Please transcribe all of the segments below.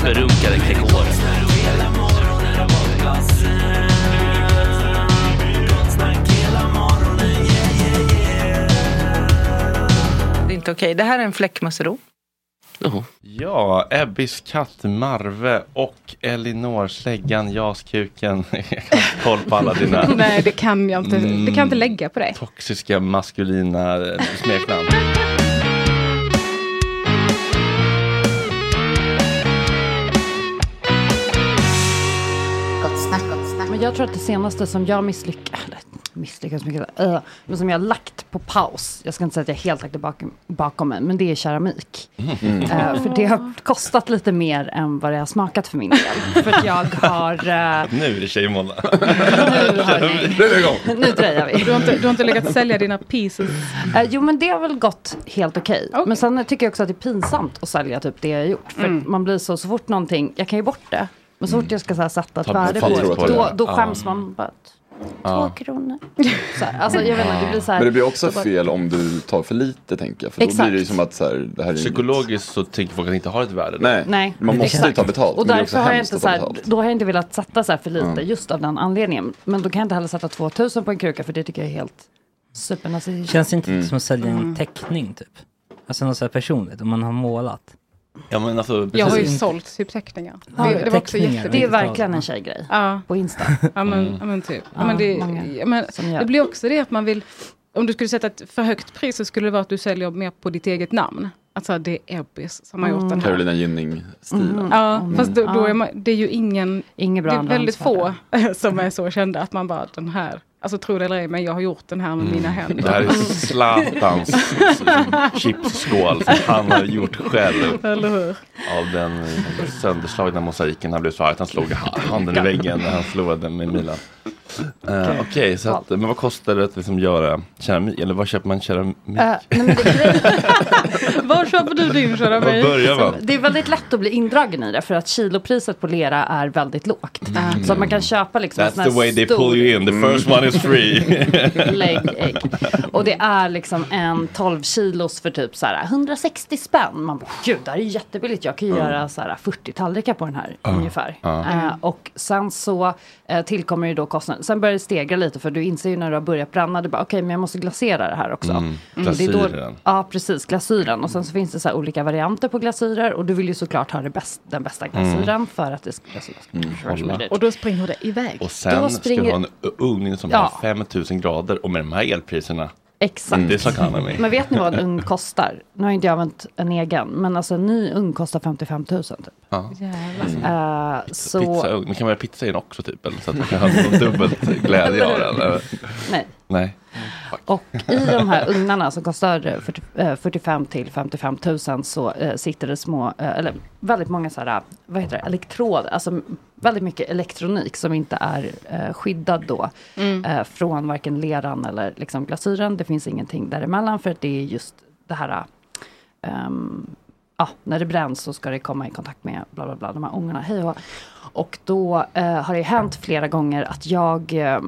Superrunkare Gregor. Det är inte okej. Det här är en fläckmussero. Ja, Ebbis katt Marve och Elinor Släggan, Jaskuken. Jag har haft koll på alla dina Nej, det kan jag inte. Det kan jag inte lägga på dig. toxiska maskulina smeknamn. Jag tror att det senaste som jag misslyckades, misslyckats mycket. Uh, men som jag har lagt på paus. Jag ska inte säga att jag helt lagt det bakom, bakom mig, men det är keramik. Mm. Eh, för det har kostat lite mer än vad det har smakat för min del. för att jag har... eh, Nu är det tjejmåndag. nu, hörni, Nu är vi igång. nu drejar vi. Du har, inte, du har inte lyckats sälja dina pieces? Eh, jo men det har väl gått helt okej. Men sen tycker jag också att det är pinsamt att sälja typ det jag har gjort. För Mm. man blir så, så fort någonting, jag kan ju bort det. Men så fort jag ska så här, sätta ett Ta värde på det, på då, det. då Ja. skäms man bara. Två Ja. kronor. Så här, alltså jag vet inte, det blir så här. Men det blir också fel om du tar för lite tänker jag. För då Exakt. blir det ju som att så här, det här är Psykologiskt så tänker folk att det inte har ett värde. Nej, Nej, man måste ju exakt. ta betalt. Och men det är också därför har jag hemskt inte att så ta här, betalt. då har jag inte velat sätta så här för lite Mm. just av den anledningen. Men då kan jag inte heller sätta 2000 på en kruka för det tycker jag är helt supernazistiskt. Känns det inte Mm. som att sälja en Mm. teckning typ? Alltså något så här personligt, om man har målat. Ja, men alltså, Jag har ju sålt typ teckningar. Ja, det, det var också teckningar. jättebra. Det är verkligen en tjejgrej. Ja. På Insta. Ja men, Mm. ja, men typ. Ja, men det, många ja, men, det blir också det att man vill, om du skulle sätta ett för högt pris så skulle det vara att du säljer mer på ditt eget namn. Alltså det är Ebbis som har gjort den här. Carolina Gynning-stilen. Mm. Ja, fast då, då är man, det är ju ingen, Inget bra det är väldigt få som är så kända att man bara den här, alltså tro det eller ej men jag har gjort den här med mina händer. Det här är Zlatans chipsskål som han har gjort själv. Eller hur? Av den sönderslagna mosaiken. Han blev så arg att han slog handen i väggen när han förlorade med Milan. Eh, Okej, så att, men vad kostar det att liksom göra keramik? Eller var köper man keramik? Eh, nej, men det, Var köper du din keramik? börjar man? det är väldigt lätt att bli indragen i det för att kilopriset på lera är väldigt lågt. Så att man kan köpa liksom en sån That's här the way they stor pull you in. The first one is free. läggägg. Och det är liksom en 12 kilos för typ så här 160 spänn. Man bara, gud det här är jättebilligt. Jag kan ju göra så här 40 tallrikar på den här ungefär. Eh, och sen så eh, tillkommer ju då kostnaden. Sen börjar det stegra lite för du inser ju när du har börjat bränna. Du bara, okej men jag måste glasera det här också. Mm, det är då, glasyren. ja precis, glasyren. Och sen så finns det så olika varianter på glasyrer. Och du vill ju såklart ha bäst, den bästa glasyren för att det ska, glasyren ska Mm. Och då springer det iväg. Och sen Då ska springer- du ha en ugn som Ja. har 5000 grader och med de här elpriserna. Exakt. Det så kan mig. Men vet ni vad en ugn kostar? Nu har inte jag använt en egen, men alltså en ny ugn kostar 55 000 typ. Ja. Jävlar. Eh, så, Pizzaugn, men kan man göra pizza i den också typ? Eller så att man kan ha någon dubbelt glädje av den? eller? nej. Nej. Och i de här ugnarna som kostar eh, 40, eh, 45 till 55 000 så eh, sitter det små, eh, eller väldigt många så här, vad heter det, elektroder, alltså väldigt mycket elektronik som inte är eh, skyddad då eh, från varken leran eller liksom glasyren. Det finns ingenting däremellan för att det är just det här ehm, ja, när det bränns så ska det komma i kontakt med bla bla bla, de här ångorna. Hej och. Och då eh, har det hänt flera gånger att jag eh,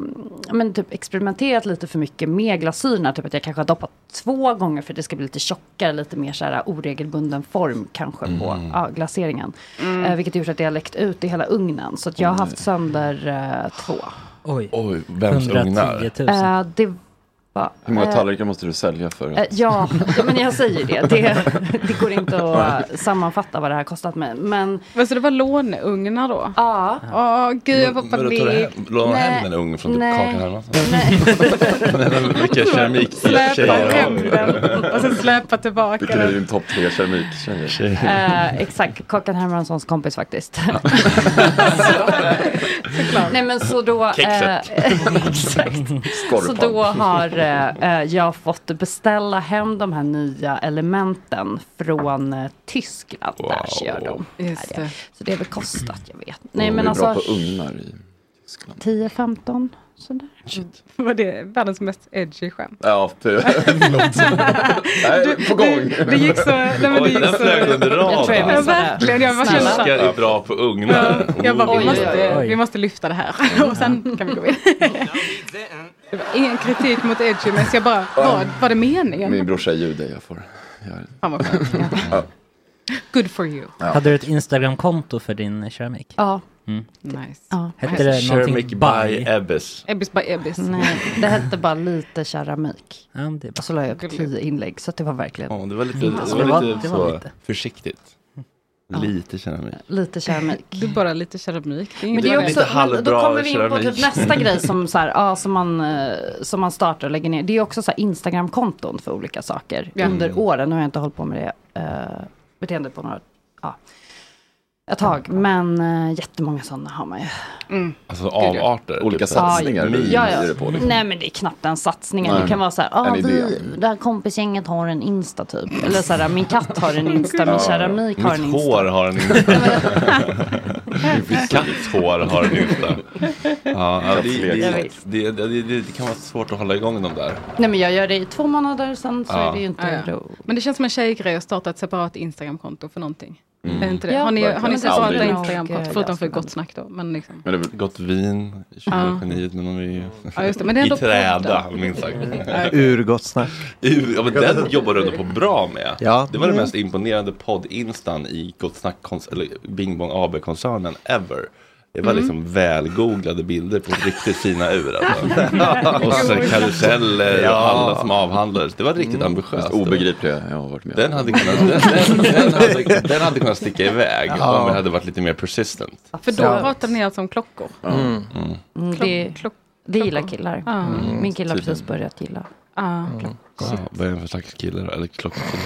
men typ experimenterat lite för mycket med glasyrerna. Typ att jag kanske har doppat två gånger för att det ska bli lite tjockare, lite mer så här oregelbunden form kanske på ja, glaseringen. Eh, vilket gjort att det har läckt ut i hela ugnen. Så att jag har haft sönder eh, två. Oj, Oj, vems 110 ugnar? 000. Eh, det var, Hur många eh, tallrikar måste du sälja för? Eh, Ja, ja, men jag säger det. det. Det går inte att eh, sammanfatta vad det här kostat mig. Men Men så det var låneugnar då? ja, Åh gud jag får panik. Nej. hem en ugn från typ Nej. Kakan Hermansson? Vilka keramik-tjejer Släpa hem den och sen släpa tillbaka Vilken är den. din topp tre keramiktjejer? Tjejer. eh, exakt. Kakan Hermanssons kompis faktiskt. Nej men så då. Eh, Kexet. exakt. Så då har eh, jag fått beställa hem de här nya elementen från eh, Tyskland. Där Wow. gör de. Just det. Så det är väl kostat, jag vet. Nej men är bra alltså på ugnar i. 10-15 sådär. Var det världens mest edgy skämt? Ja, förlåt. Nej, på gång. Det, det gick så... Nej, men det Oj, gick den så flög under ja, radarn. missade. verkligen, jag bara kände är bra på ugnar. Jag bara, vi måste, vi måste lyfta det här. Och sen kan vi gå vidare. Det var ingen kritik mot edgy, men jag bara, var, var det meningen? Min brorsa är jude, jag får. Fan vad skönt. Ja. Good for you. Hade du ett Instagramkonto för din keramik? Ja. Nice. ja. Hette det Ceramic någonting by Ebbes. Ebbis by Ebbis. Nej, det hette bara lite keramik. Ja, det Och bra. så la jag upp tio inlägg, så att det var verkligen Ja, det var lite, det Alltså, var det var- lite det var så lite. försiktigt. Lite keramik. lite keramik. Du är bara lite keramik. Det är Men det är också, Lite men då kommer vi in på typ nästa grej som, så här, ja, som, man, eh, som man startar och lägger ner. Det är också så Instagram-konton för olika saker Ja. under åren. Nu har jag inte hållit på med det uh, beteendet på några, ja. Ett tag. Men äh, jättemånga sådana har man ju. Alltså avarter? Olika typ. satsningar ja, ja. det på. Liksom. Nej men det är knappt en satsning. Nej. Det kan vara så här, ah, vi, det här kompisgänget har en Insta typ. Eller så här, min katt har en Insta, min keramik har en Mitt Insta. hår har en Insta. Mitt katts hår har en Insta. Ja, ja, det, det, det, det, det, kan vara svårt att hålla igång de där. Nej men jag gör det i två månader, sen så Ja. är det ju inte Ja, ja. Men det känns som en tjejgrej att starta ett separat Instagramkonto för någonting. Mm. Är inte det? Ja, har ni, har verkligen. ni separata? Och, Förutom för gott snack då. Men liksom. Men det är väl- Gott vin, 20-geniet, men de är ju Ja, just det. Men det är i ändå träda, podden. minst sagt. Ur gott snack. Ur- Ja, men den jobbar du ändå på bra med. Ja. Det var den Mm. mest imponerande podd-instan i Gott Snack, eller Bing Bong AB-koncernen ever. Det var Mm. liksom välgooglade bilder på riktigt fina ur. Alltså. och så karuseller och alla som avhandlades. Det var riktigt Mest ambitiöst. obegripliga jag har varit med Den hade kunnat, den, den, den, hade, den hade kunnat sticka iväg Ja. om vi hade varit lite mer persistent. För då Ja. pratade ni alltså om klockor? Mm. Mm. Mm, det, Klock, det gillar killar. Ja. Min kille har precis börjat gilla. Ah. Wow, vad är det för slags kille då? Eller klockkille?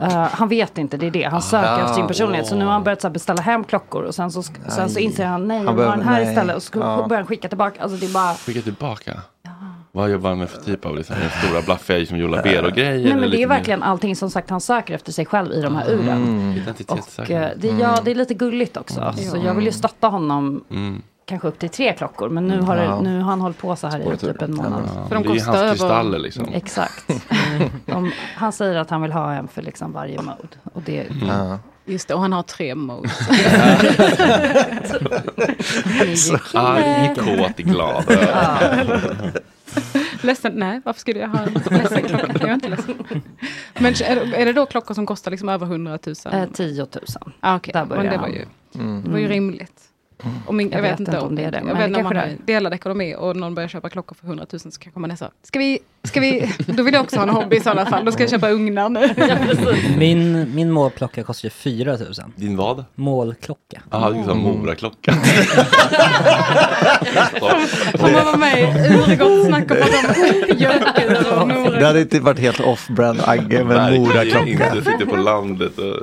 Eh, han vet inte, det är det. Han söker Ah, efter sin personlighet. Så nu har han börjat så beställa hem klockor och sen så, sen så inser han nej, jag Han vill ha den här nej. istället. Och så Ja. börjar han skicka tillbaka. Alltså det är bara... Skicka tillbaka? Vad jobbar han med för typ av liksom, stora blaffiga som Joe Labero-grejer? Nej men det är mer verkligen allting som sagt han söker efter sig själv i de här uren. Mm. Och eh, det, ja, det är lite gulligt också. Så jag vill ju stötta honom Mm. Kanske upp till tre klockor. Men nu har, Ja. det, nu har han hållit på så här i typ en månad. Ja, För de det är ju hans över- kristaller liksom. Exakt. De, han säger att han vill ha en för liksom varje mode. Och det, Mm. Ja. Just det, och han har tre modes. Arg, kåt, glad. ledsen, nej varför skulle jag ha en ledsen klocka? Jag är inte ledsen. Men är, är det då klockor som kostar liksom över 100 000? eh, 10 000. ah, okej. där börjar Men det var ju, Mm. det var ju rimligt. Och min, jag, vet inte om det är det. Jag vet när man har delad ekonomi och någon börjar köpa klockor för 100 000 så kanske man är så, ska vi, ska vi, då vill jag också ha en hobby i sådana fall, då ska jag köpa ugnar nu. Min, min målklocka kostar ju 4 000. Din vad? Målklocka. Jaha, det är som Moraklocka. Får man vara med i urgott snack och prata om mjölkur och Det moror. hade inte varit helt off-brand Agge med Mora-klocka. inte sitter på landet och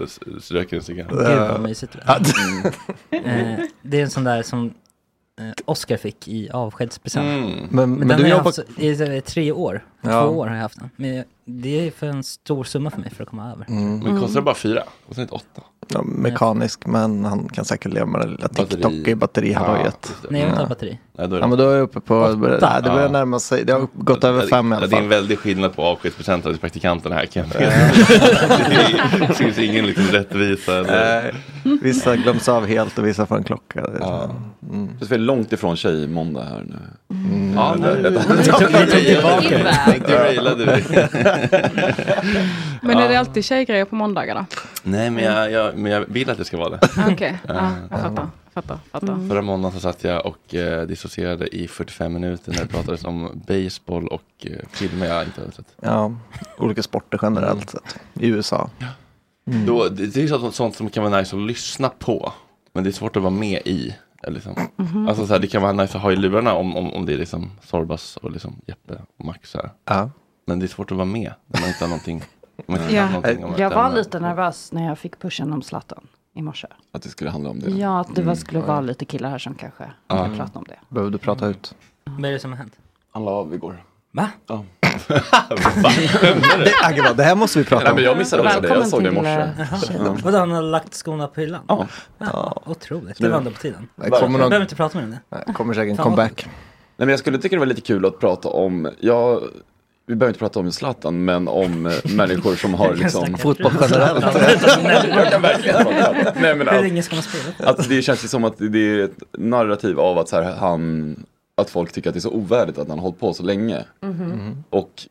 röker en cigarr. Gud vad mysigt det är. Eh, Det är en sån där som eh, Oscar fick i avskedspresent. Mm. Men, Men, men den du har jag jobbar... haft så- i i tre år. Ja. Två år har jag haft den. Men det är för en stor summa för mig för att komma över. Mm. Men kostar det bara fyra? Kostar det inte åtta? Ja, mekanisk, men han kan säkert leva med det lilla Batteri. TikTok i batterihalvöjet. just det. Nej, jag vill inte Ja. ha batteri. Nej, då är det Ja, men då är jag uppe på, Åtta. nej, det börjar Ja. närma sig, det har gått över fem i alla Det är en fall. väldig skillnad på avskedspresenter till praktikanterna här kan jag. Det finns ingen liksom rättvisa. Eller... Vissa glöms av helt och vissa får en klocka. Det är så. Ja. Mm. Det är långt ifrån tjejmåndag här nu. Ja, det- nu- Vi tog tillbaka det. Derailade vi. Men är det alltid tjejgrejer på måndagarna? Nej, men jag, jag, men jag vill att det ska vara det. Okej, ja, jag fattar. fattar, fattar. Förra måndagen så satt jag och eh, dissocierade i 45 minuter när det pratades om baseball och eh, filmer jag inte hade sett. Ja, olika sporter generellt sett. I USA. Mm. Då, det, det är sånt, sånt som kan vara nice att lyssna på. Men det är svårt att vara med i. eller Liksom. Alltså, så här, det kan vara nice att ha i lurarna om, om, om det är liksom Sorbas och liksom Jeppe och Max. Så här. Ja. Men det är svårt att vara med när man inte har någonting. inte Ja. någonting Jag var ämne. lite nervös när jag fick pushen om Zlatan i morse. Att det skulle handla om det. Ja, att det var, skulle vara lite killar här som kanske ville prata om det. Behöver du prata ut? Vad är det som har hänt? Han la av igår. Va? Ja. Det, Agge, det här måste vi prata Nej, om. men jag missade också det. Jag såg det i morse. eh, Tjejdom. Vadå, han har lagt skorna på hyllan? Ja. Ja, otroligt. Det var ändå på tiden. Kommer, Jag någon, behöver inte prata med henne. nej, kommer säkert en comeback. Nej, men jag skulle tycka det var lite kul att prata om, ja, vi behöver inte prata om Zlatan, men om eh, människor som har liksom... Fotboll generellt. Jag. Nej, men att det känns ju som att det är ett narrativ av att så här, han, att folk tycker att det är så ovärdigt att han har hållit på så länge. Och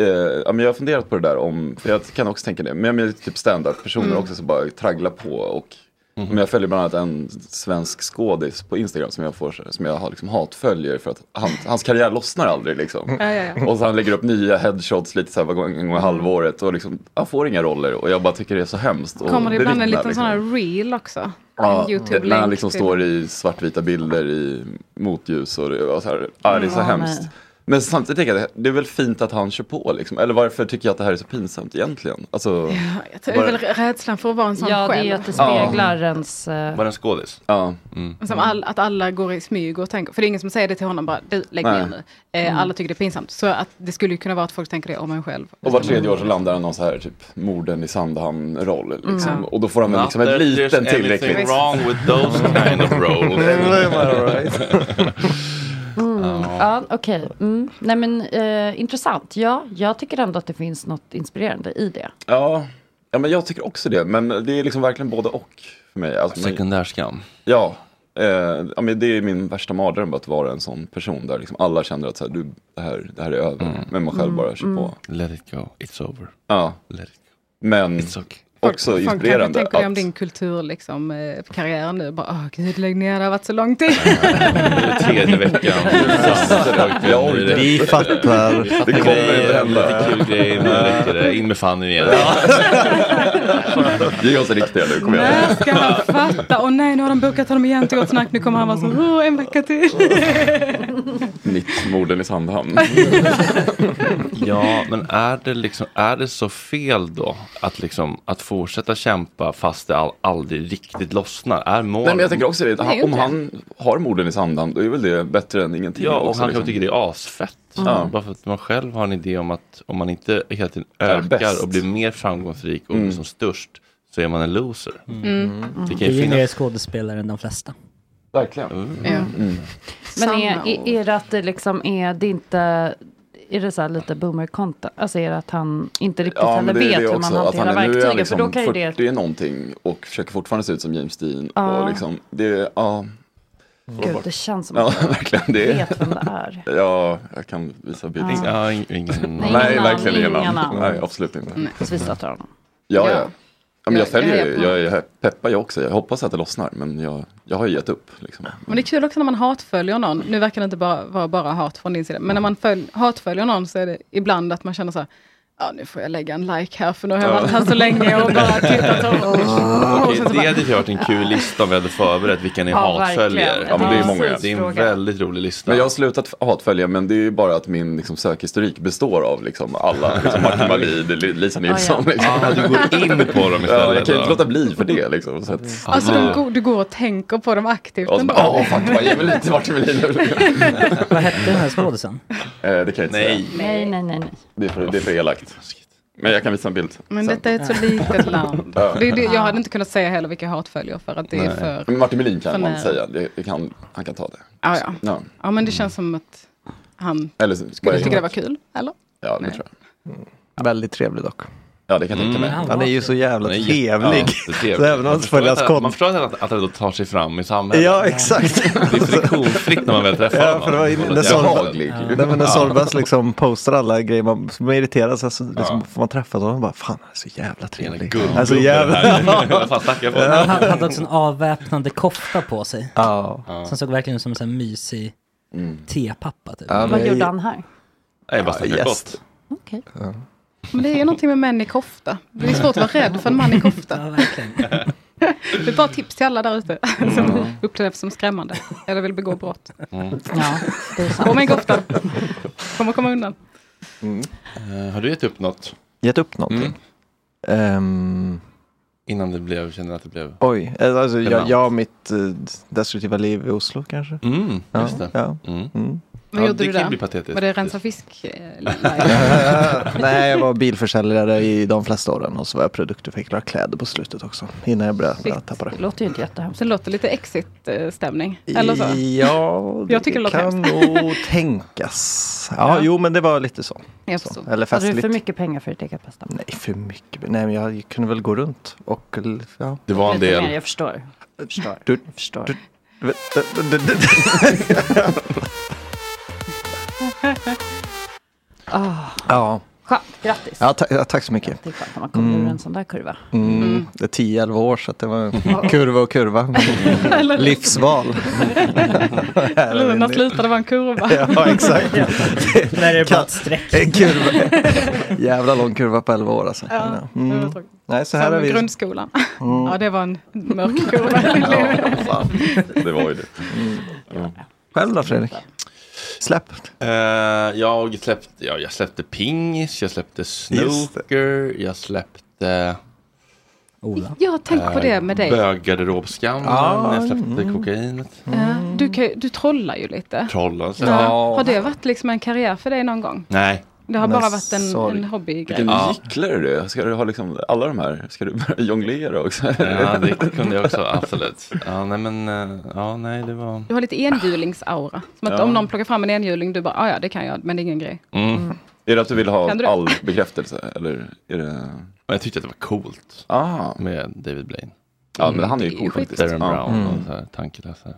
eh, ja, men jag har funderat på det där om, för jag kan också tänka det, men jag menar typ stand-up personer också som bara tragglar på och men jag följer bland annat en svensk skådis på Instagram som jag, får, som jag har liksom hatföljer för att han, hans karriär lossnar aldrig liksom. Ja, ja, ja. Och så han lägger upp nya headshots lite så här var gång, en gång i halvåret och liksom, han får inga roller och jag bara tycker det är så hemskt. Kommer det ibland en liten liksom. sån här reel också? Ja, En YouTube-länk när han liksom till- står i svartvita bilder i motljus och, det, och så här, ja, det är så hemskt. nej. Men samtidigt tänker jag, det är väl fint att han kör på liksom. Eller varför tycker jag att det här är så pinsamt egentligen? Alltså, Ja, jag tror det är väl rädslan för att vara en sån Ja, det är själv. ju att det speglar ens... eh, Var det en skådis? Ja. Mm. Som all, att alla går i smyg och tänker, för det är ingen som säger det till honom bara, du lägg Nej. ner nu. Eh, Mm. Alla tycker det är pinsamt. Så att det skulle ju kunna vara att folk tänker det om en själv. Och var tredje år så landar han någon så här typ morden i Sandhamn-roll. Liksom. Mm. Och då får han väl liksom there's liten tillräckligt. wrong with those kind of roles. Mm. Ja, okej. Mm. Nej men eh, intressant. Ja, jag tycker ändå att det finns något inspirerande i det. Ja, ja, men jag tycker också det. Men det är liksom verkligen både och för mig. Alltså, Sekundärskam. Ja, eh, ja men det är min värsta mardröm att vara en sån person där liksom alla känner att så här, du, det, här, det här är över. Men man själv bara kör på. Let it go, it's over. Ja. Let it Men också Folk inspirerande. tänker det om Att, din kultur, liksom, eh, karriär nu. Bara, åh gud, lägg ner, det har varit så lång tid. Tredje veckan. Ja, Vi fattar. Det kommer inte hända. Lite kul grej, nu räcker det. In med Fanny igen. Ge oss riktiga nu, kom igen. När ska han fatta? Åh nej, nu har de bokat honom igen till Gott Snack. Nu kommer han vara så, en vecka till. Mitt morden i Sandhamn. Ja, men är det, liksom, är det så fel då att, liksom, att fortsätta kämpa fast det all, aldrig riktigt lossnar? Är mål... Nej men jag tänker också det, han, om han har morden i Sandhamn då är väl det bättre än ingenting. Ja, och också, han liksom. kanske tycker det är asfett. Ja. Bara för att man själv har en idé om att om man inte hela tiden Är ökar och blir mer framgångsrik och Mm. blir som störst så är man en loser. Mm. Det kan Det är ju mer skådespelare än de flesta. Verkligen. Ja. Mm. Men är, är, är det att det liksom är det inte... Är det så här lite boomer content? Alltså är det att han inte riktigt Ja, heller men det är vet det hur man hanterar han är, nu är verktygen? han liksom för då kan ju det... 40 någonting och försöker fortfarande se ut som James Dean. Ja. Och liksom, det, ja. Gud, det känns som Ja, att jag verkligen. Det vet vem det är. Ja, jag kan visa bild. Ja. Ja, ing- ingen... Nej, Nej, verkligen inga namn. Nej, absolut inte. Så vi stöttar honom. Ja, Ja. Ja. men jag Jag- jag ju, jag är peppar jag också. Jag hoppas att det lossnar, men jag, jag har ju gett upp. Liksom. Men det är kul också när man hatföljer någon. Nu verkar det inte bara vara bara hat från din sida. Men när man följ, hatföljer någon så är det ibland att man känner så här. Ja, nu får jag lägga en like här för nu har jag varit här så länge och bara tittat. Och, Okej, så det hade ju varit en kul lista om vi hade förberett vilka ni Ja, hatföljer. Ja, men det är många. Det är en väldigt rolig lista. Men jag har slutat hatfölja, men det är ju bara att min liksom, sökhistorik består av liksom, alla. Liksom, Martin Wallin, Li- Lisa Nilsson. ja. Liksom. Ah, du går in på dem Ja, istället. jag kan ju inte låta bli för det. Liksom, så att, alltså de går, du går och tänker på dem aktivt. så ändå. fuck, vad ge mig lite Martin Wallin nu. Vad hette den här skådisen? Eh, Det kan jag inte Nej. säga. Nej, nej, nej. nej. Det är för, det är för elakt. Men jag kan visa en bild. Men sen. detta är ett så litet land. Det är det, jag hade inte kunnat säga heller vilka jag hatföljer för att det är Nej. för... Men Martin Melin kan man nära. säga, det, det kan, han kan ta det. Ja, ja. Ja. ja, men det känns som att han Eller skulle tycka det var kul, eller? Ja, det Nej. tror jag. Väldigt trevlig dock. Ja, det kan jag tänka mig. Mm. Han är ju så jävla trevlig. jättetrevlig. Så även om Man han förstår att- Man förstår att, att han då tar sig fram i samhället. Ja, exakt. Det är friktionsfritt när man väl träffar Ja, för det var ju- honom. när Sol- Behaglig. Nej, men när Solbas liksom postar alla grejer, man, man irriteras, alltså, liksom, får man träffa honom och bara fan han är så jävla trevlig. Jävla... fan snackar jag på? Han hade också en avväpnande kofta på sig. Ja. Som såg verkligen ut som en sån här mysig tepappa. Typ. Ja, Vad gjorde han här? Nej, bara snackar gäst. gott. Okej. Men det är någonting med män i kofta. Det är svårt att vara rädd för en man i kofta. Ja, verkligen. Det är bara tips till alla där ute som upplevs som skrämmande eller vill begå brott. Mm. Ja, det är sant. Gå med en kofta. Kommer komma undan. Eh, har du gett upp något Gett upp någonting? Mm. Ehm, innan det blev, kände att det blev? oj, eh, alltså jag, jag mitt eh, destruktiva liv i Oslo kanske? Mm, Ja, just det. ja. Mm. Vad Ja, gjorde det du kan där? bli patetiskt. Var det rensa fisk? eh? Nej, jag var bilförsäljare i de flesta åren och så var jag produktutvecklare av kläder på slutet också. Innan jag började Shit. tappa det. Det låter ju inte jättehemskt. Så det låter lite exit-stämning. Eller så? Ja, Jag tycker det låter kan nog tänkas. Ja, Ja. jo men det var lite så. Jag så. Eller Hade du festligt. för mycket pengar för ditt eget bästa? Nej, för mycket. Nej, men jag kunde väl gå runt och ja. Det var en mer, del. jag förstår. Jag förstår. Du- Jag förstår. du- Ah, Ja, skönt, grattis. ja, ta- ja tack så mycket. Det är skönt när man kommer ur en sån där kurva. Mm, Det är 10-11 år så att det var kurva och kurva. Livsval. Eller när slutade vara en kurva? Ja, exakt. När är det bara ett streck. En kurva. Jävla lång kurva på 11 år alltså. Ja, Mm. Nej, så här Som är vi. grundskolan. Mm. Ja, det var en mörk kurva. Ja, fan. Det var ju det. Själv då Fredrik? Släpp. Eh, jag släppte, ja, jag släppte pingis, jag släppte snooker, jag släppte... Ola. Jag har tänkt på det med dig. Böggarderobskammen, Ah, jag släppte mm. kokainet. Ja, du, kan, du trollar ju lite. Trollen. så- Ja. Har det varit liksom en karriär för dig någon gång? Nej. Det har Men bara varit en, en hobbygrej. Vilken Ja. gycklare du är. Ska du ha liksom alla de här? Ska du börja jonglera också? Ja, det kunde jag också, absolut. Ja, nej men, eh, ja, nej det var... Du har lite enhjulingsaura. Som att Ja. om någon plockar fram en enhjuling, du bara, "Ah, ja det kan jag, men det är ingen grej. Mm. Är det att du vill ha du all bekräftelse? Eller är det... Jag tyckte att det var coolt Ah. med David Blaine. Ja, men han är ju cool faktiskt. Darren. Brown Mm. och så här, tankeläsare.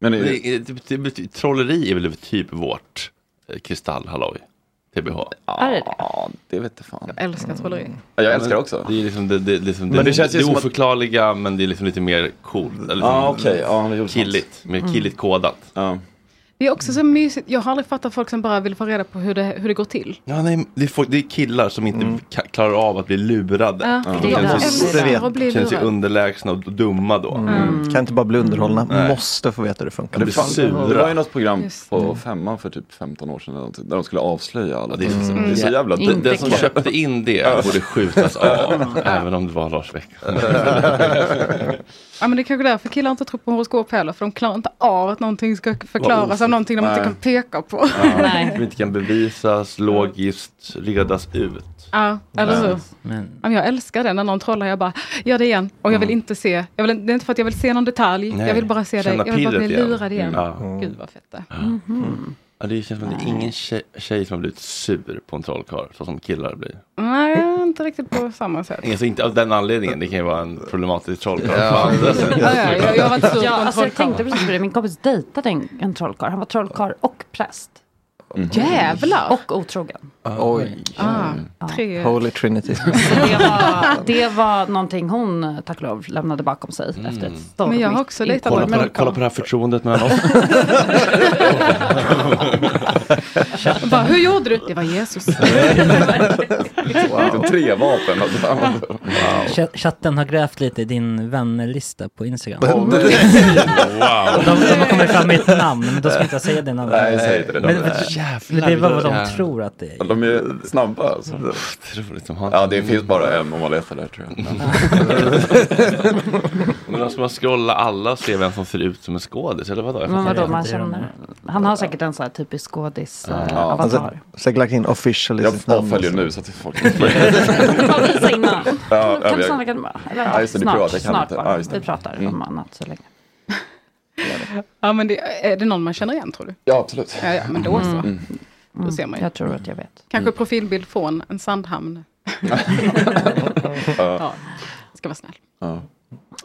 Men Men är, det, det, det, det, trolleri är väl typ vårt eh, kristallhalloj, TBH. Är det det? ja, det vet jag fan. Jag älskar trolleri. Ja, jag älskar det också. Det är liksom det, det, liksom, Men det, det känns ju det som att- oförklarliga men det är liksom lite mer coolt. Liksom. Ja, det gjorde killigt, mer killigt kodat. Ja. Det är också så mysigt. Jag har aldrig fattat folk som bara vill få reda på hur det, hur det går till. Ja, nej, det, är folk, det är killar som inte ka- klarar av att bli lurade. Ja, De det är känner det. sig, bli känner sig underlägsna och dumma då. Mm. Kan inte bara bli underhållna. Nej. Måste få veta hur det funkar. De Det, blir fan, sura. det var ju något program på femman för typ 15 år sedan där de skulle avslöja alla. det är- det, Mm. är så jävla dumt. Den som köpte in det borde skjutas av, även om det var Lars Weckman. Ja men det är kanske därför killar inte tror på horoskop heller. För de klarar inte av att någonting ska förklaras någonting de inte kan peka på. Nej. Som inte kan bevisas, logiskt redas ut. Ja, eller hur? Men Ja, jag älskar det när någon trollar. Jag bara, gör det igen. Och jag vill inte se. Jag vill, det är inte för att jag vill se någon detalj. Nej, Jag vill bara se dig. Jag vill bara bli lurad igen. Ja. Gud vad fett det är. Ja, det känns som att det är ingen tjej, tjej som har blivit sur på en trollkarl, så som killar blir. Nej, inte riktigt på samma sätt. Alltså inte av den anledningen, det kan ju vara en problematisk trollkarl. Ja. Ja, ja, jag, jag sur Ja, på en alltså jag tänkte precis på det. Min kompis dejtade en, en trollkarl. Han var trollkarl och präst. Jävlar! Och otrogen. Oj. Ah, tre. Holy Trinity. Det, var, det var någonting hon, tack och lov, lämnade bakom sig efter ett stormigt Men jag har också dejtat Kolla på, kolla på det här förtroendet mellan oss. Jag Bara, hur gjorde du? Det var Jesus. Wow. Tre vapen. Ch- chatten har grävt lite i din vännerlista på Instagram. wow. De, de har kommit fram med ett namn, men då ska inte jag säga det namnet. Nej, säg inte det. Men, men, det är bara vad de tror att det är. De är snabba alltså. Otroligt han. Ja, det finns bara en om man letar där tror jag. Men ska man scrolla alla och se vem som ser ut som en skådis, eller vadå? Men vadå, man de- känner... Han har säkert en sån här typisk skådis eh, Ja. Alltså, avatar. säkert lagt in official i Jag sitt namn. avföljer också. nu så att folk Bara visa innan. Ja, Kan du snart, kan, eller, Ja, just det, snart, kan snart bara. Ja. Vi pratar Mm. om annat så länge. Ja, men det, är det någon man känner igen tror du? Ja, absolut. Ja, ja men då så. Mm. Då ser man ju. Jag tror att jag vet. Kanske profilbild från en Sandhamn. Ja. Ska vara snäll. Ja.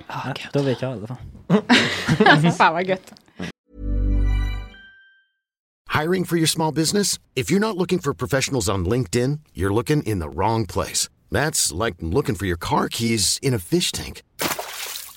Ja, då vet jag i alla fall. Fan vad gött. Hiring for your small business? If you're not looking for professionals on LinkedIn, you're looking in the wrong place. That's like looking for your car keys in a fish tank.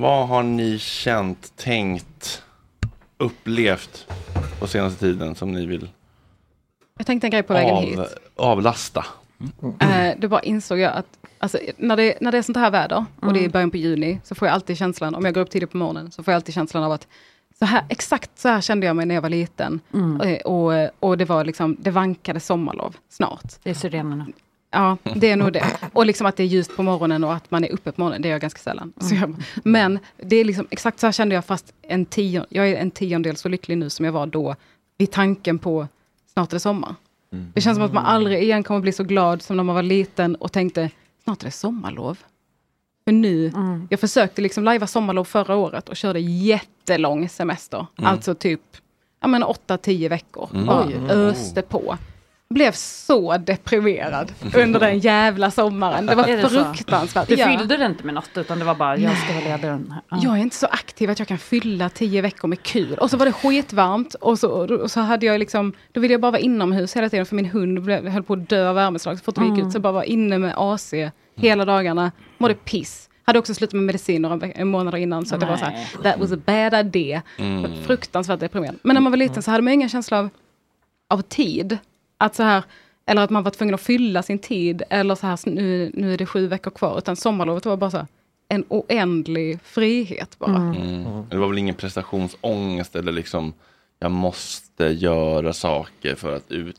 Vad har ni känt, tänkt, upplevt på senaste tiden som ni vill Jag tänkte en grej på vägen hit. av, avlasta? Eh, då bara insåg jag att alltså, när, det, när det är sånt här väder och det är Mm. början på juni så får jag alltid känslan, om jag går upp tidigt på morgonen, så får jag alltid känslan av att så här, exakt så här kände jag mig när jag var liten. Mm. Eh, och, och det var liksom, det vankade sommarlov snart. Det är sirenerna. Ja, det är nog det. Och liksom att det är ljust på morgonen och att man är uppe på morgonen, det är jag ganska sällan. Jag, men det är liksom, exakt så här kände jag fast en tion, jag är en tiondel så lycklig nu som jag var då vid tanken på snart är det sommar. Det känns som att man aldrig igen kommer bli så glad som när man var liten och tänkte snart är det sommarlov. För nu, jag försökte liksom lajva sommarlov förra året och körde jättelång semester. Mm. Alltså typ ja, men 8-10 veckor. Mm. Oj. öste på. Blev så deprimerad under den jävla sommaren. Det var Är det så? fruktansvärt. Du fyllde det inte med något utan det var bara, jag ska leda den här. Ja. Jag är inte så aktiv att jag kan fylla tio veckor med kul. Och så var det skitvarmt och så, och så hade jag liksom, då ville jag bara vara inomhus hela tiden för min hund blev, höll på att dö av värmeslag. Så fort vi gick Mm. ut så jag bara var inne med AC hela dagarna, mådde piss. Hade också slutat med medicin några månader innan så att det var så här, that was a bad idea. Mm. Fruktansvärt deprimerande. Men när man var liten så hade man ingen känsla av, av tid. Att så här, eller att man var tvungen att fylla sin tid. Eller så här, nu, nu är det sju veckor kvar. Utan sommarlovet var bara så här, en oändlig frihet bara. Mm. Det var väl ingen prestationsångest eller liksom jag måste göra saker för att ut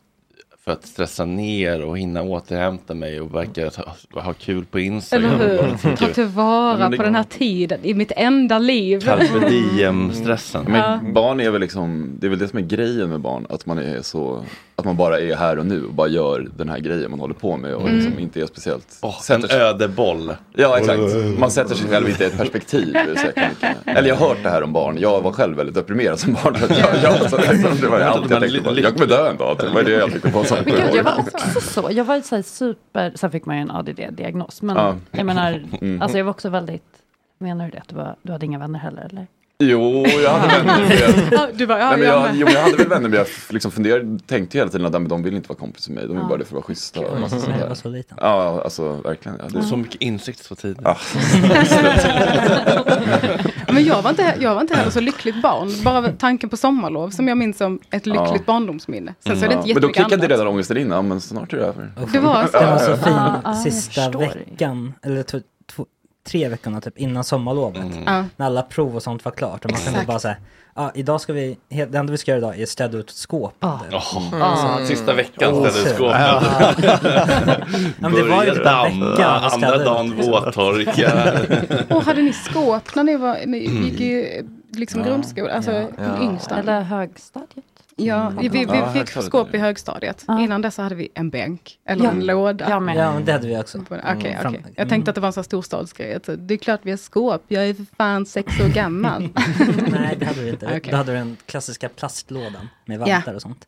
för att stressa ner och hinna återhämta mig och verka ha, ha kul på Instagram. Eller hur? Ta tillvara Ja, det- på den här tiden i mitt enda liv. Carpe diem-stressen. Men barn är väl liksom, det är väl det som är grejen med barn, att man är så, att man bara är här och nu och bara gör den här grejen man håller på med och Mm. liksom inte är speciellt. en ödeboll. Ja exakt, man sätter sig själv inte i ett perspektiv. Eller jag har hört det här om barn, jag var själv väldigt deprimerad som barn. Jag, jag, så, det var allt jag tänkte på, jag kommer dö en dag, det var det jag tänkte på som Men gud, jag var också så. Jag var så här super, sen fick man ju en ADD-diagnos. Men Ja. jag menar, Mm. alltså jag var också väldigt, menar du det? Att du, var, du hade inga vänner heller eller? Jo, jag hade vänner. men jag- Ja, du bara, ja, Nej, men jag jo, men jag hade väl vänner men jag liksom funderade, tänkte hela tiden att men de vill inte vara kompis med mig, de vill bara det för att vara schyssta. Och massa sånt där. så liten. Ja, alltså verkligen. Ja, det- Så mycket insikt så tidigt. Ja. Men jag var, inte, jag var inte heller så lyckligt barn. Bara tanken på sommarlov som jag minns som ett lyckligt Ja. barndomsminne. Sen så är det inte Mm. men då kickade annat. redan ångesten in, ja men snart är det över. Det var så. Det var så fin sista veckan, eller två, tre veckorna typ innan sommarlovet. Ja. När alla prov och sånt var klart. Och man kunde bara säga, ja idag ska vi, det enda vi ska göra idag är städa ut skåp. Jaha. Mm. Sista veckan städade ut skåpet. Ja. Ja, men det var ju typ en damma, vecka att andra städa dagen våttorka. Och hade ni skåp när ni, var, ni gick i liksom Ja. grundskola, alltså Ja. Ja. yngsta? Eller högstadiet? Ja, Mm. vi, vi, Ja, vi fick skåp i högstadiet. Innan dess så hade vi en bänk eller Ja. en låda. Ja, men det hade vi också. Okej, Mm, okej. fram- Jag tänkte att det var en sån här storstadsgrej. att Det är klart vi har skåp, jag är för fan sex år gammal. Nej, det hade vi inte. Okej. Då hade du den klassiska plastlådan med Ja. vantar och sånt.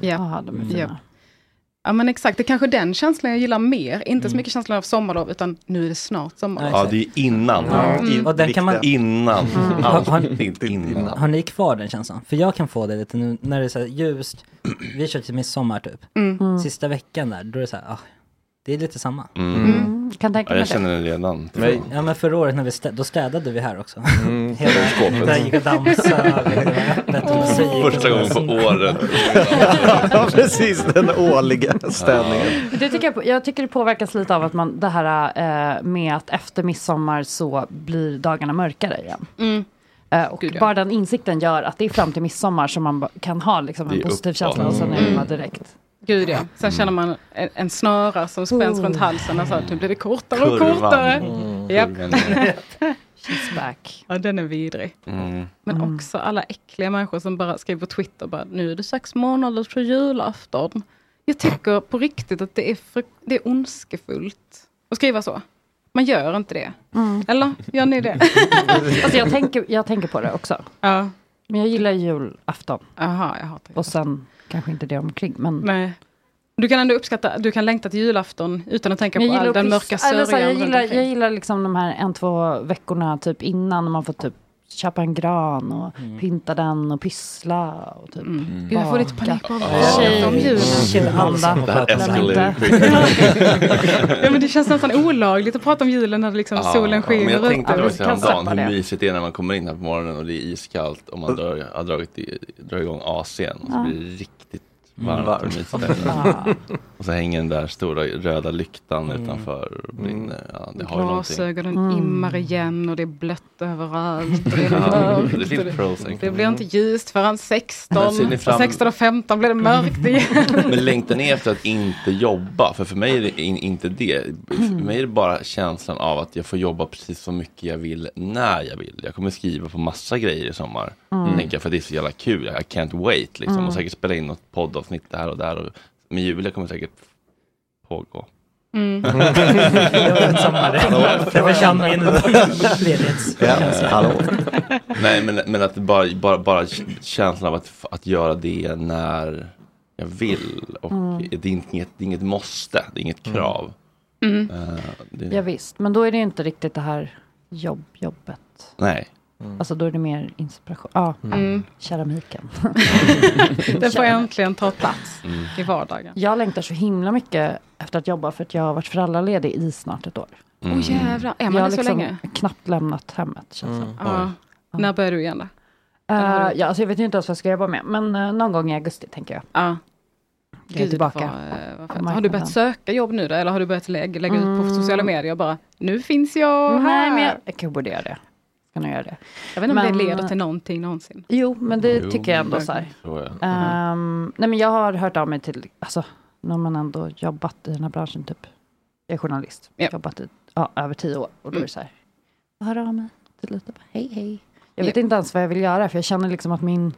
Ja. de är ja. fina. Ja, men exakt. Det är kanske den känslan jag gillar mer. Inte så Mm. mycket känslan av sommarlov, utan nu är det snart sommarlov. Ja, det är innan. Mm. och den kan man- Innan. Mm. Har, har, Alltid innan. har ni kvar den känslan? För jag kan få det lite nu när det är så här ljust. Vi kör till midsommar typ. Mm. Mm. Sista veckan där, då är det så här, ah, det är lite samma. Mm. Kan tänka Ja, mig jag känner den redan. För, ja men förra året när vi städ, då städade vi här också. Mm. Hela Skåpet. Där gick och dansade. Första gången på året. ja, precis, den årliga städningen. Men Det tycker jag, på- jag tycker det påverkas lite av att man, det här eh, med att efter midsommar så blir dagarna mörkare igen. Mm. Eh, och Gud, ja. bara den insikten gör att det är fram till midsommar som man kan ha liksom, en positiv uppåt. känsla och sen är det Mm. direkt. Gud ja. Sen Mm. känner man en, en snöra som spänns Oh. runt halsen. Alltså, nu blir det kortare och Kurvan. kortare. Mm, kurvan, She's back. Ja, den är vidrig. Mm. Men också alla äckliga människor som bara skriver på Twitter bara, nu är det sex månader till julafton. Jag tycker på riktigt att det är, för, det är ondskefullt att skriva så. Man gör inte det. Mm. Eller gör ni det? Alltså jag, tänker, jag tänker på det också. Ja. Men jag gillar julafton. Aha, jag hatar Och sen kanske inte det omkring. Men Nej. Du kan ändå uppskatta, du kan längta till julafton utan att tänka på all den mörka eller så här, sörjan jag, runt gillar, jag gillar liksom de här en, två veckorna typ innan man får typ köpa en gran och pynta den och pyssla och typ Mm. Gud, jag får lite panik om julen. Det här eskalerar ja, men det känns nästan olagligt att prata om julen när liksom Ja, solen men skiner jag tänkte ute. också häromdagen hur det. mysigt det är när man kommer in här på morgonen och det är iskallt och man drar, har dragit i, drar igång AC'n och så Ja. blir det riktigt varmt varmt. och mysigt. Och så hänger den där stora röda lyktan utanför och brinner. Ja, det har ju någonting. Glasögonen Mm. immar igen och det är blött överallt. Det är mörkt. det är lite det, pros. det blir inte ljust förrän 16. Men ser ni fram- Och 16 och 15 blir det mörkt igen. Men längtar ni efter att inte jobba? För för mig är det in, inte det. För mig är det bara känslan av att jag får jobba precis så mycket jag vill när jag vill. Jag kommer skriva på massa grejer i sommar. Mm. Tänker jag, för det är så jävla kul. I can't wait liksom. Mm. Och säkert spela in något poddavsnitt där och där. Och, men Julia kommer säkert pågå. Mm. Det försvann min ledighetskänsla. hallå. Nej men, men att det bara, bara, bara känslan av att, att göra det när jag vill. Och Mm. det, är inget, det är inget måste, det är inget krav. Mm. Eh, det, Ja, visst, men då är det ju inte riktigt det här jobb, jobbet. Nej. Alltså då är det mer inspiration. Ja, Mm. keramiken. Den får äntligen ta plats Mm. i vardagen. Jag längtar så himla mycket efter att jobba för att jag har varit föräldraledig i snart ett år. Mm. Åh jävlar, är jag man har det så liksom länge? knappt lämnat hemmet. Känns det. Ja. När börjar du igen då? Eh, ja, alltså jag vet inte ens vad jag ska jobba med, men eh, någon gång i augusti tänker jag. Ja. Jag är tillbaka. vad, vad Har du börjat söka jobb nu då? Eller har du börjat lägga, lägga ut på Mm. sociala medier och bara nu finns jag här? Nej, men jag, jag borde göra det. Ska nog göra det. Jag vet inte om det leder till någonting någonsin. Jo, men det Jo, tycker jag ändå så här. jag. Ehm, nej men jag har hört av mig till, alltså när man ändå jobbat i den här branschen typ. Jag är journalist, Ja. jobbat i ja, över tio år och då är Mm. det så här. Jag hör av mig till lite, bara, hej hej. Jag Ja. vet inte ens vad jag vill göra för jag känner liksom att min,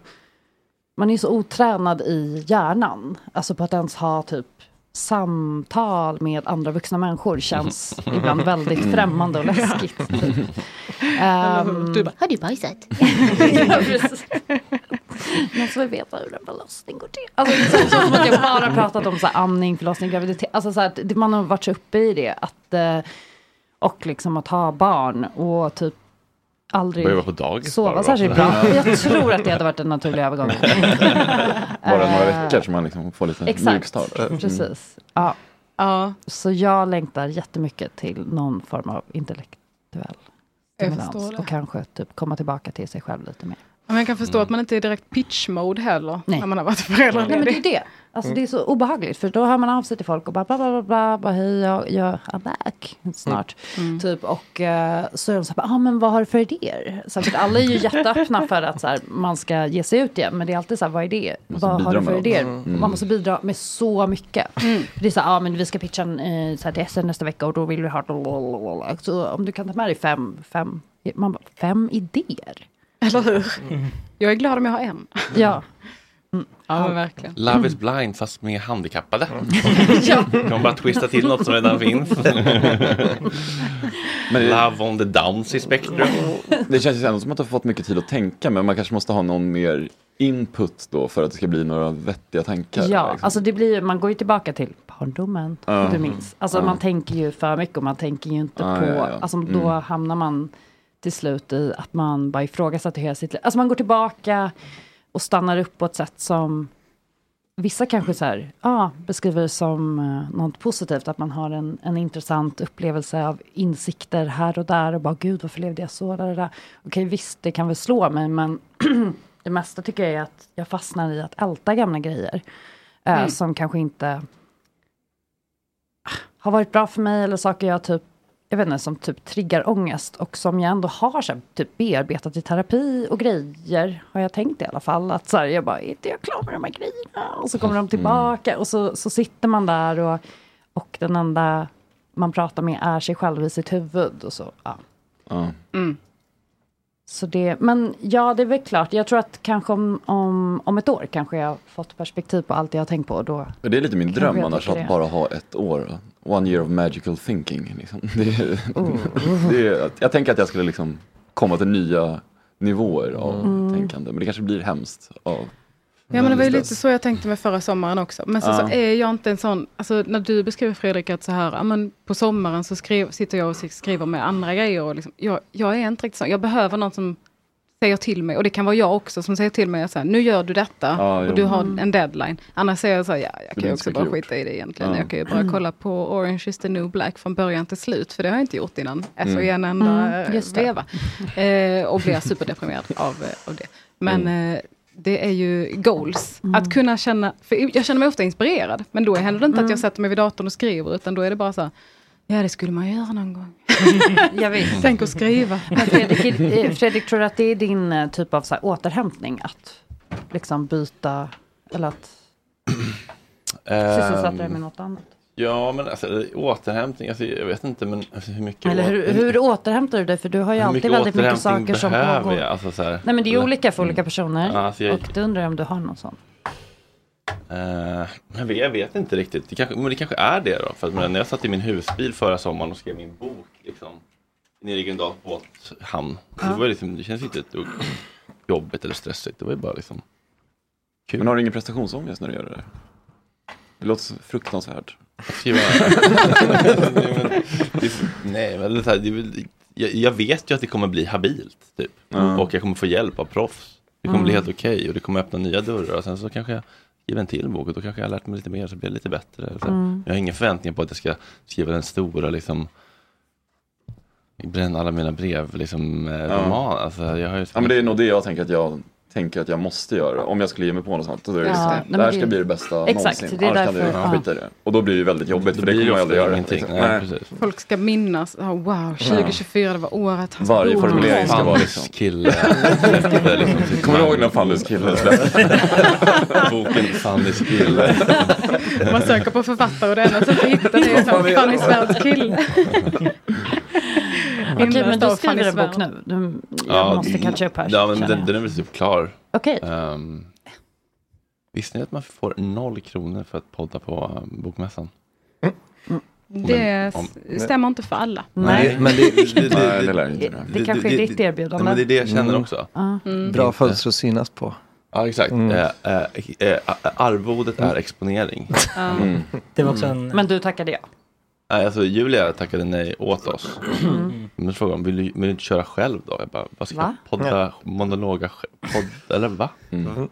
man är så otränad i hjärnan. Alltså på att ens ha typ samtal med andra vuxna människor känns ibland väldigt främmande och läskigt. Ehm, Du bara, har du bajsat? ja, precis. Någon som vill veta hur en förlossning går till. Alltså, det känns som att jag bara pratat om så här, amning, förlossning, graviditet. Alltså, så här, man har varit så uppe i det. Att, eh, och liksom att ha barn och typ aldrig Börja på dagis sova särskilt bra. Jag tror att det hade varit en naturlig övergång. Bara några Eh, veckor så man liksom får lite Exakt, mjukstart. Mm. precis. Ja. Ja, Så jag längtar jättemycket till någon form av intellektuell stimulans. Och kanske typ komma tillbaka till sig själv lite mer. Men jag kan förstå att man inte är direkt pitch-mode heller. Nej. När man har varit Nej men det är föräldraledig. det. Alltså det är så obehagligt för då hör man av sig till folk och bara bla bla bla bla, bara hej jag, jag är back snart. Mm. Typ och eh, så är de så här, ja ah, men vad har du för idéer? Så att alla är ju jätteöppna för att så här, man ska ge sig ut igen men det är alltid så här, vad är det? Vad har du för idéer? Mm. Man måste bidra med så mycket. Det är så här, ja ah, men vi ska pitcha en, eh, så här, till SN nästa vecka och då vill vi ha så om du kan ta med dig fem, fem, man bara, fem idéer? Eller hur? Jag är glad om jag har en. Ja. Ja, men verkligen. Love is blind fast med handikappade. Kan man bara twista till något som redan finns. Men Love on the downsy spectrum. det känns ju ändå som att du har fått mycket tid att tänka men man kanske måste ha någon mer input då för att det ska bli några vettiga tankar. Ja, liksom. alltså det blir, man går ju tillbaka till barndomen, Ja. om du minns. Alltså Ja. man tänker ju för mycket och man tänker ju inte Ja, på, ja, ja. alltså då Mm. hamnar man till slut i att man bara ifrågasätter hela sitt liv. Alltså man går tillbaka och stannar upp på ett sätt som vissa kanske så här, ja, beskriver det som uh, något positivt, att man har en, en intressant upplevelse av insikter här och där och bara gud varför levde jag så? Där, där, där. Okej visst, det kan väl slå mig, men det mesta tycker jag är att jag fastnar i att älta gamla grejer. eh, Mm. Som kanske inte har varit bra för mig eller saker jag typ jag vet inte, som typ triggar ångest och som jag ändå har så här, typ bearbetat i terapi och grejer, har jag tänkt i alla fall. Att så här, jag bara, inte jag klar med de här grejerna? Och så kommer de tillbaka och så, så sitter man där och, och den enda man pratar med är sig själv i sitt huvud. Och så, ja. Ja. Mm. Så det, men ja, det är väl klart. Jag tror att kanske om, om, om ett år kanske jag har fått perspektiv på allt jag har tänkt på. Då, Det är lite min dröm annars att bara ha ett år. One year of magical thinking. Liksom. Det Oh. det jag tänker att jag skulle liksom komma till nya nivåer av Mm. tänkande. Men det kanske blir hemskt av Ja men det var ju lite så jag tänkte med förra sommaren också. Men så, Ja. så är jag inte en sån, alltså när du beskriver Fredrik att så här, men på sommaren så skriv, sitter jag och skriver med andra grejer. Och liksom, jag, jag är inte riktigt sån, jag behöver någon som säger till mig, och det kan vara jag också som säger till mig så här, nu gör du detta Ja, och jo. du har Mm. en deadline. Annars säger jag så här, ja, jag kan ju också så bara mycket skita i det egentligen. Ja. Jag kan ju bara kolla på Orange is the new black från början till slut, för det har jag inte gjort innan. Alltså Mm. i en enda Mm, veva. Eh, och blir superdeprimerad av, eh, av det. Men Mm. eh, det är ju goals. Att kunna känna, för jag känner mig ofta inspirerad, men då händer det inte att jag sätter mig vid datorn och skriver, utan då är det bara så här, ja det skulle man göra någon gång. Jag vet. Tänk att skriva. Men Fredrik, eh, Fredrik, tror du att det är din eh, typ av så här, återhämtning? Att liksom byta, eller att sysselsätta dig med något annat? Ja, men alltså, återhämtning, alltså, jag vet inte men alltså, hur mycket... Eller hur, hur återhämtar du dig? För du har ju alltid väldigt mycket saker som behöver pågår. Jag? Alltså, så här, Nej men det är eller- olika för olika personer. Ja, alltså, jag- Och det undrar jag om du har någon sån. Eh, jag, vet, jag vet inte riktigt. Det kanske, men det kanske är det då. För att, när jag satt i min husbil förra sommaren och skrev min bok liksom, nere i Gröndals båthamn. Ja. Det, var liksom, det känns inte ett dugg jobbigt eller stressigt. Det var ju bara liksom kul. Men har du ingen prestationsångest när du gör det där? Det låter fruktansvärt. Skriva... nej, men, det, är väl, jag, jag vet ju att det kommer bli habilt. Typ. Ja. Och jag kommer få hjälp av proffs. Det kommer Mm. bli helt okej och det kommer öppna nya dörrar. Och sen så kanske jag skriver en till bok och då kanske jag har lärt mig lite mer så blir det lite bättre. Mm. Jag har inga förväntningar på att jag ska skriva den stora liksom bränna alla mina brev, liksom eh, Ja. roman. Alltså, jag har ju Ja men det är nog det jag tänker att jag tänker att jag måste göra. Om jag skulle ge mig på något sånt. Då är det Ja, liksom, det här det- ska bli det bästa Exakt, någonsin. det är Annars kan därför- du ja. skita i det. Och då blir det väldigt jobbigt för det kommer det man aldrig göra. liksom. Nej. Folk ska minnas, oh, wow, 2024 det var året hans Varje formulering ska vara liksom. kille liksom Kommer du ihåg när Fannys kille släppte? Boken Fannys kille. Man söker på författare och det enda sättet att hitta det är så här, Okej, men Inläst av du skriver en bok nu. Du, jag måste catcha upp här. Ja, men den, den är väl typ klar. Okej. Ehm, visste ni att man får noll kronor för att podda på um, Bokmässan? Det Om- s- stämmer inte för alla. Nej. Men det, det, det, det det. Det kanske är ditt erbjudande. Ja, men det är det jag känner Mm. också. Ja. Mm. Bra fönster att synas på. Ja, exakt. Mm. Eh, eh, eh, arvodet är exponering. Mm. Det var också en... Men du tackade ja. Nej, alltså Julia tackade nej åt oss. Mm. Men frågade om, vill du, vill du inte köra själv då? Jag bara, vad ska Va? jag podda, monologa, podd, eller va? Mm.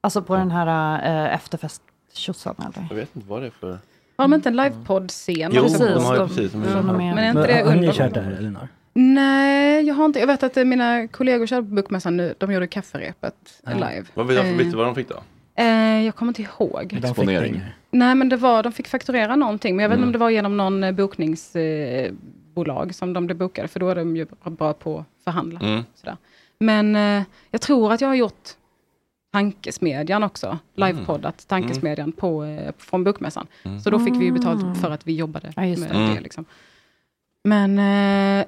Alltså på den här äh, efterfest eller? Jag vet inte vad det är för... Har de inte en livepodd-scen? Jo, också? de har ju de- precis. De med- Men är inte det har ni kört där, Elinor? Nej, jag har inte. Jag vet att eh, mina kollegor körde på Bokmässan nu. De gjorde kafferepet live. Vad vet, Eh, vet du vad de fick då? eh, jag kommer inte ihåg. De fick Exponering. Nej, men det var, de fick fakturera någonting. Men jag vet inte Mm. om det var genom någon eh, bokningsbolag eh, som de blev bokade. För då är de ju bra på att förhandla. Mm. Sådär. Men eh, jag tror att jag har gjort Tankesmedjan också. Livepoddat Tankesmedjan på, eh, från Bokmässan. Mm. Så då fick vi ju betalt för att vi jobbade Ja, med det. det. Mm. Liksom. Men eh,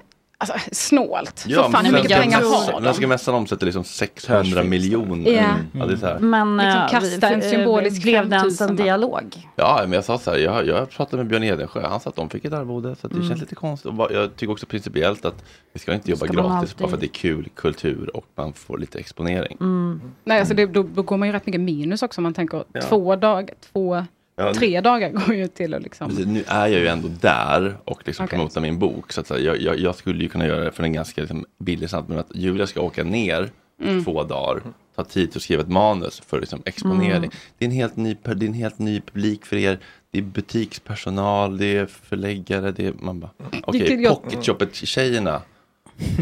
alltså, snålt. Ja, för fan hur mycket Svenska pengar har Svenska de? mässan omsätter liksom 600 Cashfix. miljoner. Ja. Mm. Ja, det är så här. Men Liksom äh, kasta en symbolisk äh, blev det ens 5000 en dialog? Ja, men jag sa så här, jag, jag pratade med Björn Edensjö, han sa att de fick ett arvode. Så att det Mm. känns lite konstigt. Jag tycker också principiellt att vi ska inte jobba Ska gratis alltid- bara för att det är kul kultur och man får lite exponering. Mm. Nej, alltså det, då, då går man ju rätt mycket minus också. om Man tänker Ja. två dagar, två, Ja, tre dagar går ju till att liksom. Precis, Nu är jag ju ändå där och liksom Okej. promotar min bok. Så att säga, jag, jag, jag skulle ju kunna göra det för en ganska liksom, billig slant. Men att Julia ska åka ner Mm. två dagar, ta tid att skriva ett manus för liksom, exponering. Mm. Det, är en helt ny, det är en helt ny publik för er. Det är butikspersonal, det är förläggare, det är, man bara, okej, Vilket jag- pocketshopet-tjejerna.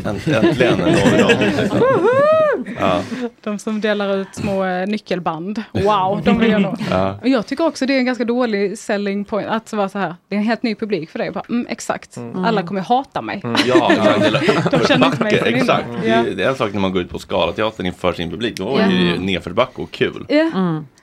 Änt- Äntligen. Liksom. Ja, De som delar ut små eh, nyckelband. Wow, de vill jag nå. ja. Och jag tycker också det är en ganska dålig selling point. Att vara så här, det är en helt ny publik för dig. Bara, mm, exakt, alla kommer hata mig. Ja, exakt. De känner inte mig som exakt. Det, är, det är en sak när man går ut på Scalateatern inför sin publik. Då är det ju nedförsbacke och kul.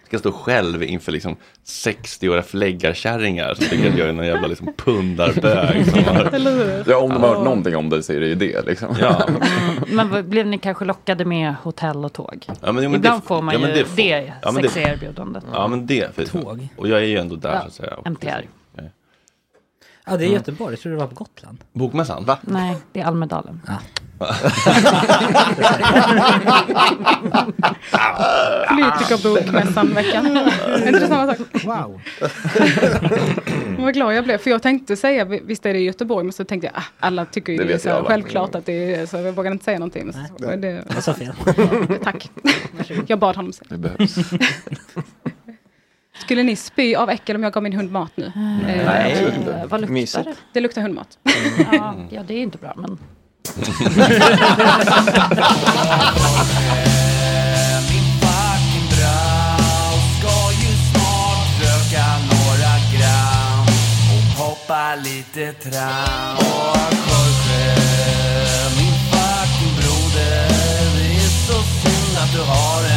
Ja. Ska stå själv inför liksom 60-åriga förläggarkärringar som tycker att jag är någon jävla liksom pundarbög. Har? Ja, om de har hört Ja. någonting om det så är det ju det liksom. ja. Mm. Men blev ni kanske lockade med hotell och tåg? Ja, men, jo, men Ibland det, får man ja, ju det, det, får- ja, men det- sexiga erbjudandet. Ja men det. För, Tåg. Och jag är ju ändå där Ja, så att säga. MTR. Nej. Ja, det är Göteborg. Jag trodde det var på Gotland. Bokmässan? Va? Nej, det är Almedalen. Politikerbokmässan-veckan. Är inte det samma sak? Wow. Vad glad jag blev, för jag tänkte säga, visst är det i Göteborg, men så tänkte jag, ah, alla tycker ju Det det, är så alla. självklart att det är så, jag vågade inte säga någonting. Så, det, Jag sa fel. tack. Jag bad honom säga. Det behövs. Skulle ni spy av äckel om jag gav min hund mat nu? Eh, Nej, absolut inte. Vad luktar Mysigt. det? Det luktar hundmat. Ja, ja, det är inte bra, men Hoppa lite tram Och Jorge, min fucking broder Det är så synd att du har en